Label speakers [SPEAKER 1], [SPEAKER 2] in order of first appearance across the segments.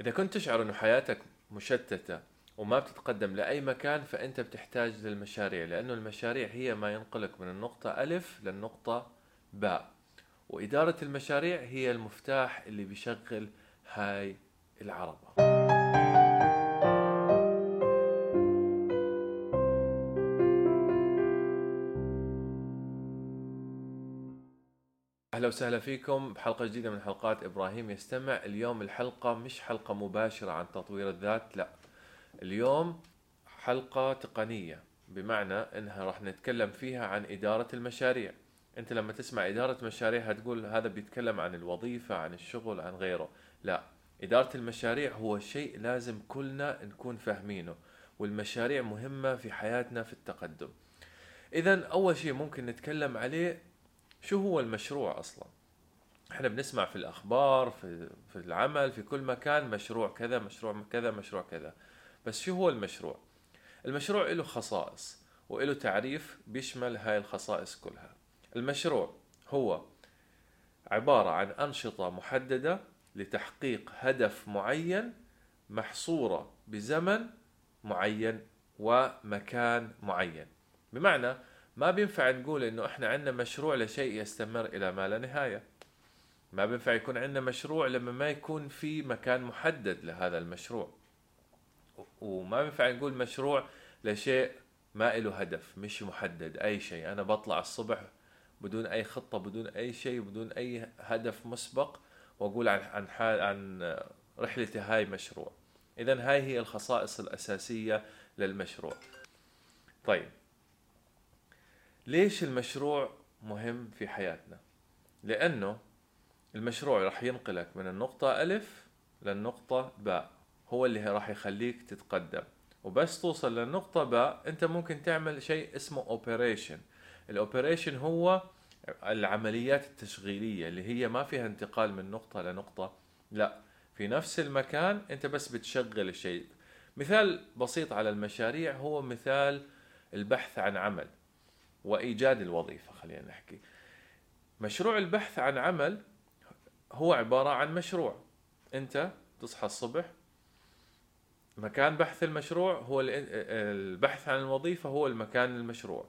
[SPEAKER 1] إذا كنت تشعر أن حياتك مشتتة وما بتتقدم لأي مكان فأنت بتحتاج للمشاريع لأنه المشاريع هي ما ينقلك من النقطة ألف للنقطة باء. وإدارة المشاريع هي المفتاح اللي بيشغل هاي العربة. أهلا وسهلا فيكم بحلقة جديدة من حلقات إبراهيم يستمع. اليوم الحلقة مش حلقة مباشرة عن تطوير الذات لا. اليوم حلقة تقنية بمعنى إنها راح نتكلم فيها عن إدارة المشاريع. أنت لما تسمع إدارة مشاريع هتقول هذا بيتكلم عن الوظيفة عن الشغل عن غيره. لا إدارة المشاريع هو شيء لازم كلنا نكون فاهمينه والمشاريع مهمة في حياتنا في التقدم. اذا أول شيء ممكن نتكلم عليه شو هو المشروع أصلا؟ إحنا بنسمع في الأخبار في في العمل في كل مكان مشروع كذا مشروع كذا مشروع كذا. بس شو هو المشروع؟ المشروع له خصائص وله تعريف بيشمل هاي الخصائص كلها. المشروع هو عبارة عن أنشطة محددة لتحقيق هدف معين محصورة بزمن معين ومكان معين. بمعنى ما بينفع نقول إنه إحنا عندنا مشروع لشيء يستمر إلى ما لا نهاية. ما بينفع يكون عندنا مشروع لما ما يكون في مكان محدد لهذا المشروع. وما بينفع نقول مشروع لشيء ما له هدف مش محدد أي شيء. أنا بطلع الصبح بدون أي خطة بدون أي شيء بدون أي هدف مسبق وأقول عن عن حال عن رحلتي هاي مشروع. اذا هاي هي الخصائص الأساسية للمشروع. طيب. ليش المشروع مهم في حياتنا؟ لأنه المشروع راح ينقلك من النقطة ألف للنقطة باء. هو اللي راح يخليك تتقدم. وبس توصل للنقطة باء أنت ممكن تعمل شيء اسمه operation ال operation هو العمليات التشغيلية اللي هي ما فيها انتقال من نقطة لنقطة. لا في نفس المكان أنت بس بتشغل الشيء. مثال بسيط على المشاريع هو مثال البحث عن عمل. وإيجاد الوظيفة خلينا نحكي. مشروع البحث عن عمل هو عبارة عن مشروع. أنت تصحى الصبح مكان بحث المشروع هو البحث عن الوظيفة هو المكان المشروع.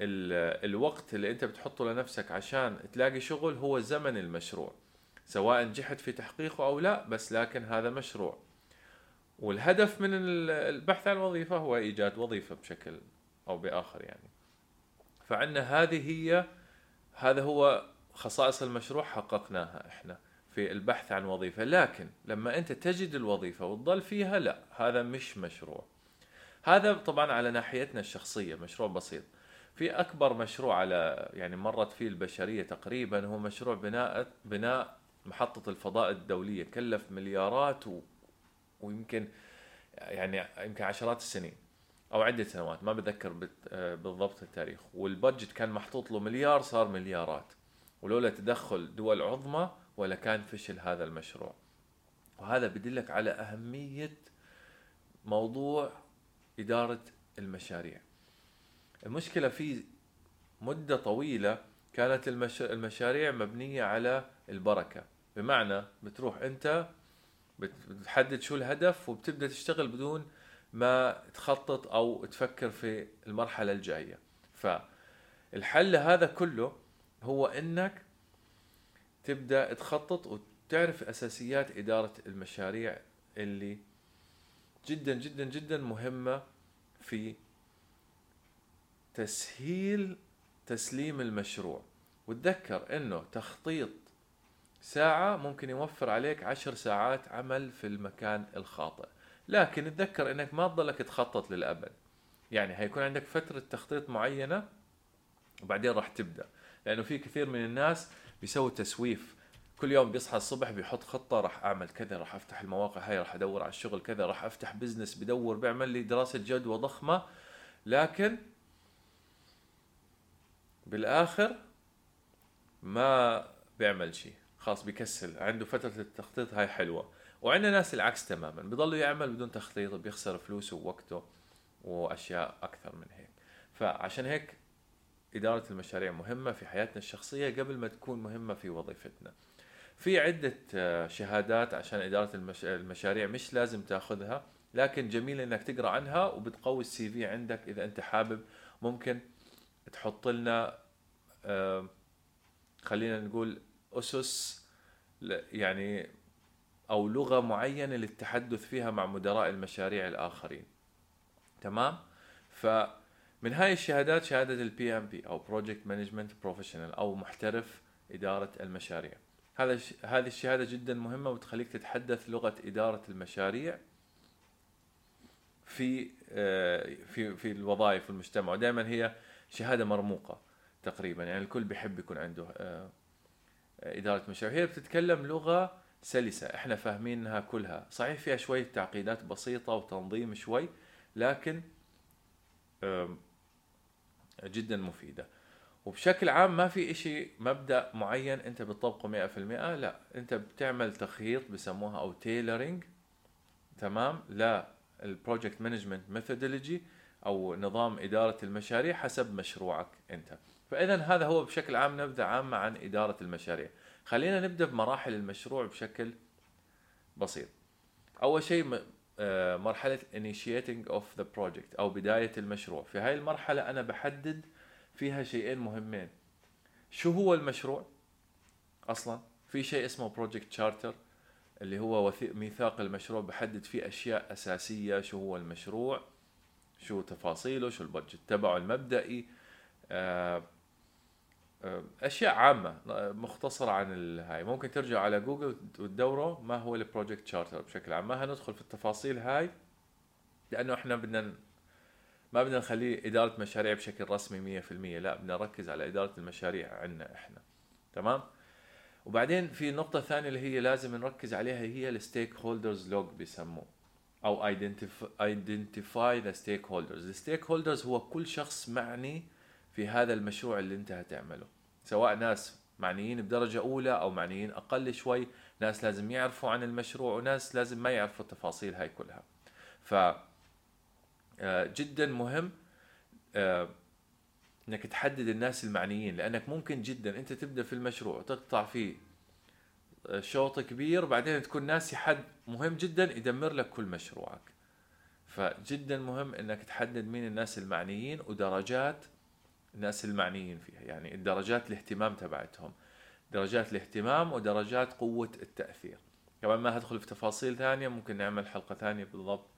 [SPEAKER 1] الوقت اللي أنت بتحطه لنفسك عشان تلاقي شغل هو زمن المشروع سواء نجحت في تحقيقه أو لا بس لكن هذا مشروع. والهدف من البحث عن الوظيفة هو إيجاد وظيفة بشكل أو بآخر يعني. فعندنا هذه هي هذا هو خصائص المشروع حققناها إحنا في البحث عن وظيفة. لكن لما أنت تجد الوظيفة وتضل فيها لا هذا مش مشروع. هذا طبعا على ناحيتنا الشخصية مشروع بسيط. في أكبر مشروع على يعني مرت فيه البشرية تقريبا هو مشروع بناء بناء محطة الفضاء الدولية. كلف مليارات و... ويمكن يعني يمكن عشرات السنين. أو عدة سنوات ما بتذكر آه، بالضبط التاريخ. والبادجت كان محطوط له مليار صار مليارات. ولولا تدخل دول عظمى ولا كان فشل هذا المشروع. وهذا بدلك على أهمية موضوع إدارة المشاريع. المشكلة في مدة طويلة كانت المشاريع مبنية على البركة. بمعنى بتروح أنت بتحدد شو الهدف وبتبدأ تشتغل بدون ما تخطط أو تفكر في المرحلة الجاية. فالحل لهذا كله هو إنك تبدأ تخطط وتعرف أساسيات إدارة المشاريع اللي جدا جدا جدا مهمة في تسهيل تسليم المشروع. وتذكر إنه تخطيط ساعة ممكن يوفر عليك عشر ساعات عمل في المكان الخاطئ. لكن تذكر إنك ما تضلك تخطط للأبد. يعني هيكون عندك فترة تخطيط معينة وبعدين راح تبدأ. لأنه في كثير من الناس بيسوي تسويف. كل يوم بيصحى الصبح بيحط خطة راح أعمل كذا راح أفتح المواقع هاي راح أدور على الشغل كذا راح أفتح بزنس بدور بيعمل لي دراسة جدوى ضخمة. لكن بالآخر ما بيعمل شيء. خلاص بيكسل. عنده فترة التخطيط هاي حلوة. وعندنا ناس العكس تماما. بيضلوا يعمل بدون تخطيط بيخسر فلوسه ووقته وأشياء أكثر من هيك. فعشان هيك إدارة المشاريع مهمة في حياتنا الشخصية قبل ما تكون مهمة في وظيفتنا. في عدة آه، شهادات عشان إدارة المش... المشاريع مش لازم تأخذها لكن جميل إنك تقرأ عنها وبتقوي ال CV عندك. إذا أنت حابب ممكن تحط لنا آه، خلينا نقول أسس يعني أو لغة معينة للتحدث فيها مع مدراء المشاريع الآخرين. تمام؟ فمن هاي الشهادات شهادة ال PMP أو project management professional أو محترف إدارة المشاريع. هذا هذه الشهادة جدا مهمة وتخليك تتحدث لغة إدارة المشاريع في آه، في في الوظائف والمجتمع ودائما هي شهادة مرموقة تقريبا. يعني الكل بيحب يكون عنده آه، إدارة مشاريع. هي بتتكلم لغة سلسة إحنا فاهمينها كلها. صحيح فيها شوية تعقيدات بسيطة وتنظيم شوي لكن جدا مفيدة. وبشكل عام ما في إشي مبدأ معين أنت بتطبقه 100% لا. أنت بتعمل تخييط بسموها أو tailoring تمام لا ال project management methodology أو نظام إدارة المشاريع حسب مشروعك أنت. فاذا هذا هو بشكل عام نبذة عامة عن إدارة المشاريع. خلينا نبدأ بمراحل المشروع بشكل بسيط. أول شيء آه، مرحلة initiating of the project أو بداية المشروع. في هاي المرحلة أنا بحدد فيها شيئين مهمين. شو هو المشروع أصلا؟ في شيء اسمه project charter اللي هو ميثاق المشروع بحدد فيه أشياء أساسية. شو هو المشروع؟ شو تفاصيله؟ شو ال budget تبعه المبدئي؟ آه، أشياء عامة مختصرة عن هاي. ممكن ترجع على جوجل وتدوروا ما هو ال project charter بشكل عام. ما هندخل في التفاصيل هاي لأنه إحنا بدنا ما بدنا نخليه إدارة مشاريع بشكل رسمي 100% لا بدنا نركز على إدارة المشاريع عندنا إحنا. تمام؟ وبعدين في نقطة ثانية اللي هي لازم نركز عليها هي ال stakeholders log بيسموه أو identify the stakeholders ال stakeholders هو كل شخص معني في هذا المشروع اللي أنت هتعمله. سواء ناس معنيين بدرجة أولى أو معنيين أقل شوي ناس لازم يعرفوا عن المشروع وناس لازم ما يعرفوا التفاصيل هاي كلها. ف آه، جدا مهم آه، إنك تحدد الناس المعنيين لأنك ممكن جدا أنت تبدأ في المشروع تقطع فيه آه، شوط كبير بعدين تكون ناسي حد مهم جدا يدمر لك كل مشروعك. فجدا مهم إنك تحدد مين الناس المعنيين ودرجات الناس المعنيين فيها يعني الدرجات الاهتمام تبعتهم درجات الاهتمام ودرجات قوة التأثير. كمان ما هدخل في تفاصيل ثانية ممكن نعمل حلقة ثانية بالضبط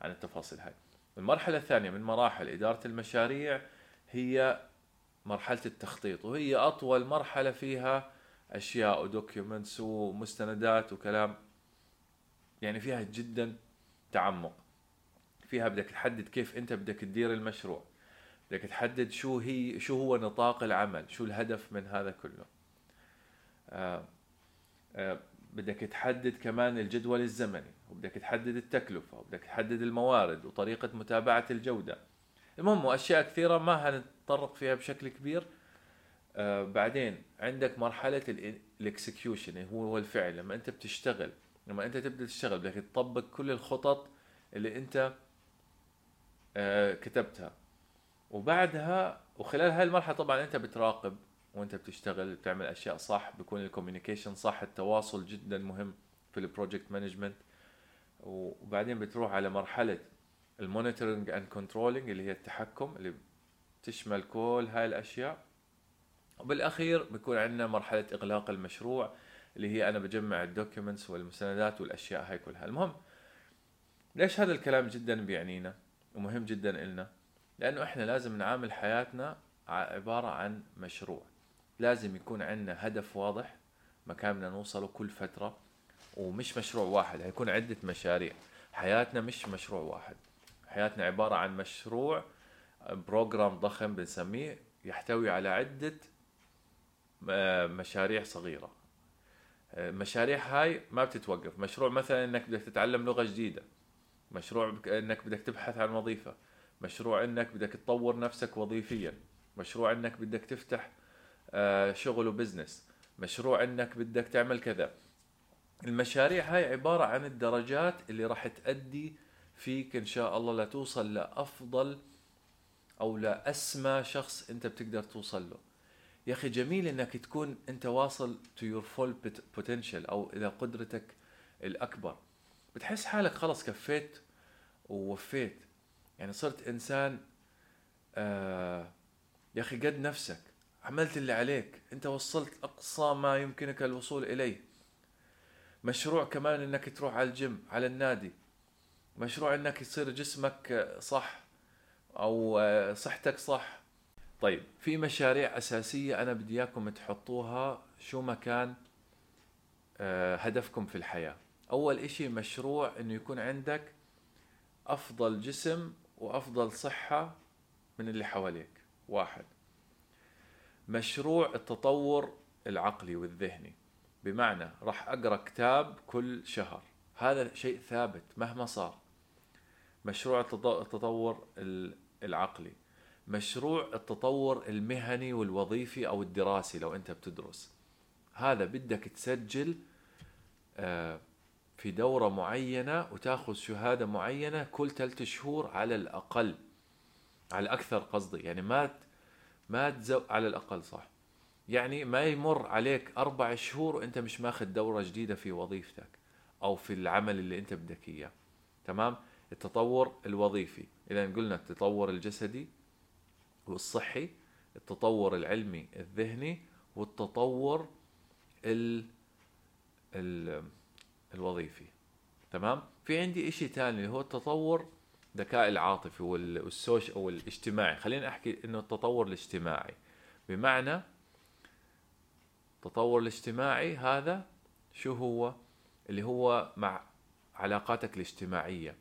[SPEAKER 1] عن التفاصيل هاي. المرحلة الثانية من مراحل إدارة المشاريع هي مرحلة التخطيط وهي أطول مرحلة فيها أشياء ودوكيومنتس ومستندات وكلام يعني فيها جدا تعمق. فيها بدك تحدد كيف أنت بدك تدير المشروع. بدك تحدد شو هي شو هو نطاق العمل شو الهدف من هذا كله. آه آه بدك تحدد كمان الجدول الزمني وبدك تحدد التكلفة وبدك تحدد الموارد وطريقة متابعة الجودة. المهم وأشياء كثيرة ما هنتطرق فيها بشكل كبير. آه بعدين عندك مرحلة الاكسكيوشن هو هو الفعل. لما أنت بتشتغل لما أنت تبدأ تشتغل بدك تطبق كل الخطط اللي أنت آه كتبتها. وبعدها وخلال هاي المرحلة طبعا أنت بتراقب وأنت بتشتغل بتعمل أشياء صح بيكون ال communication صح التواصل جدا مهم في ال project management وبعدين بتروح على مرحلة ال monitoring and controlling اللي هي التحكم اللي بتشمل كل هاي الأشياء. وبالأخير بيكون عندنا مرحلة إغلاق المشروع اللي هي أنا بجمع ال documents والمستندات والأشياء هاي كلها. المهم ليش هذا الكلام جدا بيعنينا؟ ومهم جدا إلنا؟ لأنه إحنا لازم نعامل حياتنا عبارة عن مشروع. لازم يكون عندنا هدف واضح مكان بدنا نوصله كل فترة ومش مشروع واحد هيكون عدة مشاريع. حياتنا مش مشروع واحد. حياتنا عبارة عن مشروع program ضخم بنسميه يحتوي على عدة آه، مشاريع صغيرة. المشاريع آه، هاي ما بتتوقف. مشروع مثلا إنك بدك تتعلم لغة جديدة. مشروع إنك بدك تبحث عن وظيفة. مشروع إنك بدك تطور نفسك وظيفيا. مشروع إنك بدك تفتح آه، شغل وبزنس. مشروع إنك بدك تعمل كذا. المشاريع هاي عبارة عن الدرجات اللي راح تأدي فيك إن شاء الله لتوصل لأفضل أو لأسمى شخص أنت بتقدر توصل له. يا أخي جميل إنك تكون أنت واصل to your full potential أو إلى قدرتك الأكبر. بتحس حالك خلص كفيت ووفيت. يعني صرت إنسان آه يا أخي قد نفسك عملت اللي عليك أنت وصلت أقصى ما يمكنك الوصول إليه. مشروع كمان إنك تروح على الجيم على النادي. مشروع إنك يصير جسمك صح أو آه، صحتك صح. طيب في مشاريع أساسية أنا بدي إياكم تحطوها شو ما كان آه، هدفكم في الحياة. أول إشي مشروع إنه يكون عندك أفضل جسم وأفضل صحة من اللي حواليك. واحد. مشروع التطور العقلي والذهني. بمعنى راح أقرأ كتاب كل شهر. هذا شيء ثابت مهما صار. مشروع التطور العقلي. مشروع التطور المهني والوظيفي أو الدراسي لو أنت بتدرس. هذا بدك تسجل آه، في دورة معينة وتاخذ شهادة معينة كل ثلاثة شهور على الأقل على الأكثر قصدي. يعني ما ما تزو على الأقل صح. يعني ما يمر عليك أربع شهور وأنت مش ماخذ دورة جديدة في وظيفتك أو في العمل اللي أنت بدك إياه. تمام؟ التطور الوظيفي. إذا قلنا التطور الجسدي والصحي التطور العلمي الذهني والتطور ال ال الوظيفي. تمام؟ في عندي إشي تاني اللي هو التطور الذكاء العاطفي والسوش أو الاجتماعي خلينا أحكي إنه التطور الاجتماعي. بمعنى التطور الاجتماعي هذا شو هو؟ اللي هو مع علاقاتك الاجتماعية.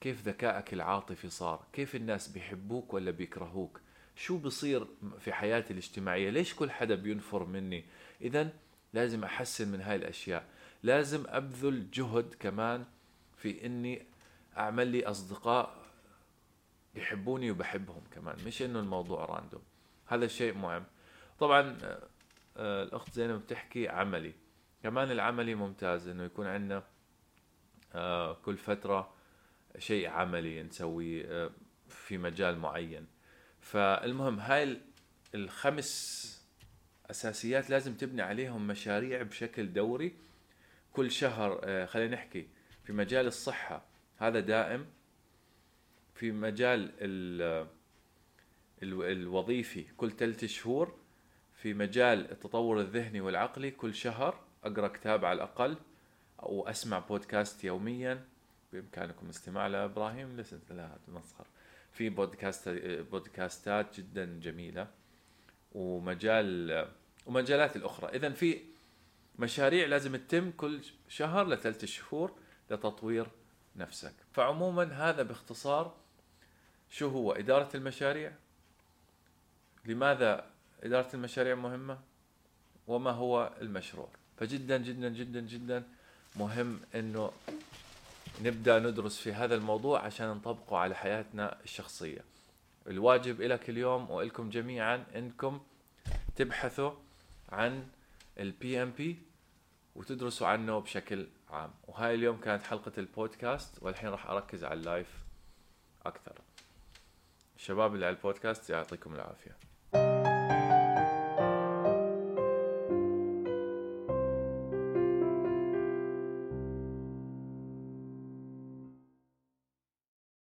[SPEAKER 1] كيف ذكائك العاطفي صار؟ كيف الناس بيحبوك ولا بيكرهوك؟ شو بصير في حياتي الاجتماعية؟ ليش كل حدا بينفر مني؟ إذا لازم أحسن من هاي الأشياء. لازم أبذل جهد كمان في إني أعمل لي أصدقاء يحبوني وبحبهم كمان مش إنه الموضوع راندوم هذا شيء مهم. طبعا آه، الأخت زينب بتحكي عملي. كمان العملي ممتاز إنه يكون عندنا آه، كل فترة شيء عملي نسويه آه، في مجال معين. فالمهم هاي الخمس أساسيات لازم تبني عليهم مشاريع بشكل دوري. كل شهر آه، خلينا نحكي في مجال الصحة هذا دائم. في مجال الوظيفي كل ثلاث شهور. في مجال التطور الذهني والعقلي كل شهر أقرأ كتاب على الأقل أو أسمع بودكاست يوميا. بإمكانكم الاستماع لابراهيم لسه لا تمسخر في بودكاست بودكاستات جدا جميلة. ومجال ومجالات الأخرى. اذا في مشاريع لازم تتم كل شهر لثلاث شهور لتطوير نفسك. فعموما هذا باختصار شو هو؟ إدارة المشاريع؟ لماذا إدارة المشاريع مهمة؟ وما هو المشروع؟ فجدا جدا جدا جدا مهم إنه نبدأ ندرس في هذا الموضوع عشان نطبقه على حياتنا الشخصية. الواجب لك اليوم ولكم جميعا إنكم تبحثوا عن ال PMP وتدرسوا عنه بشكل عام. وهاي اليوم كانت حلقة البودكاست والحين راح أركز على ال live أكثر. الشباب اللي على البودكاست يعطيكم العافية.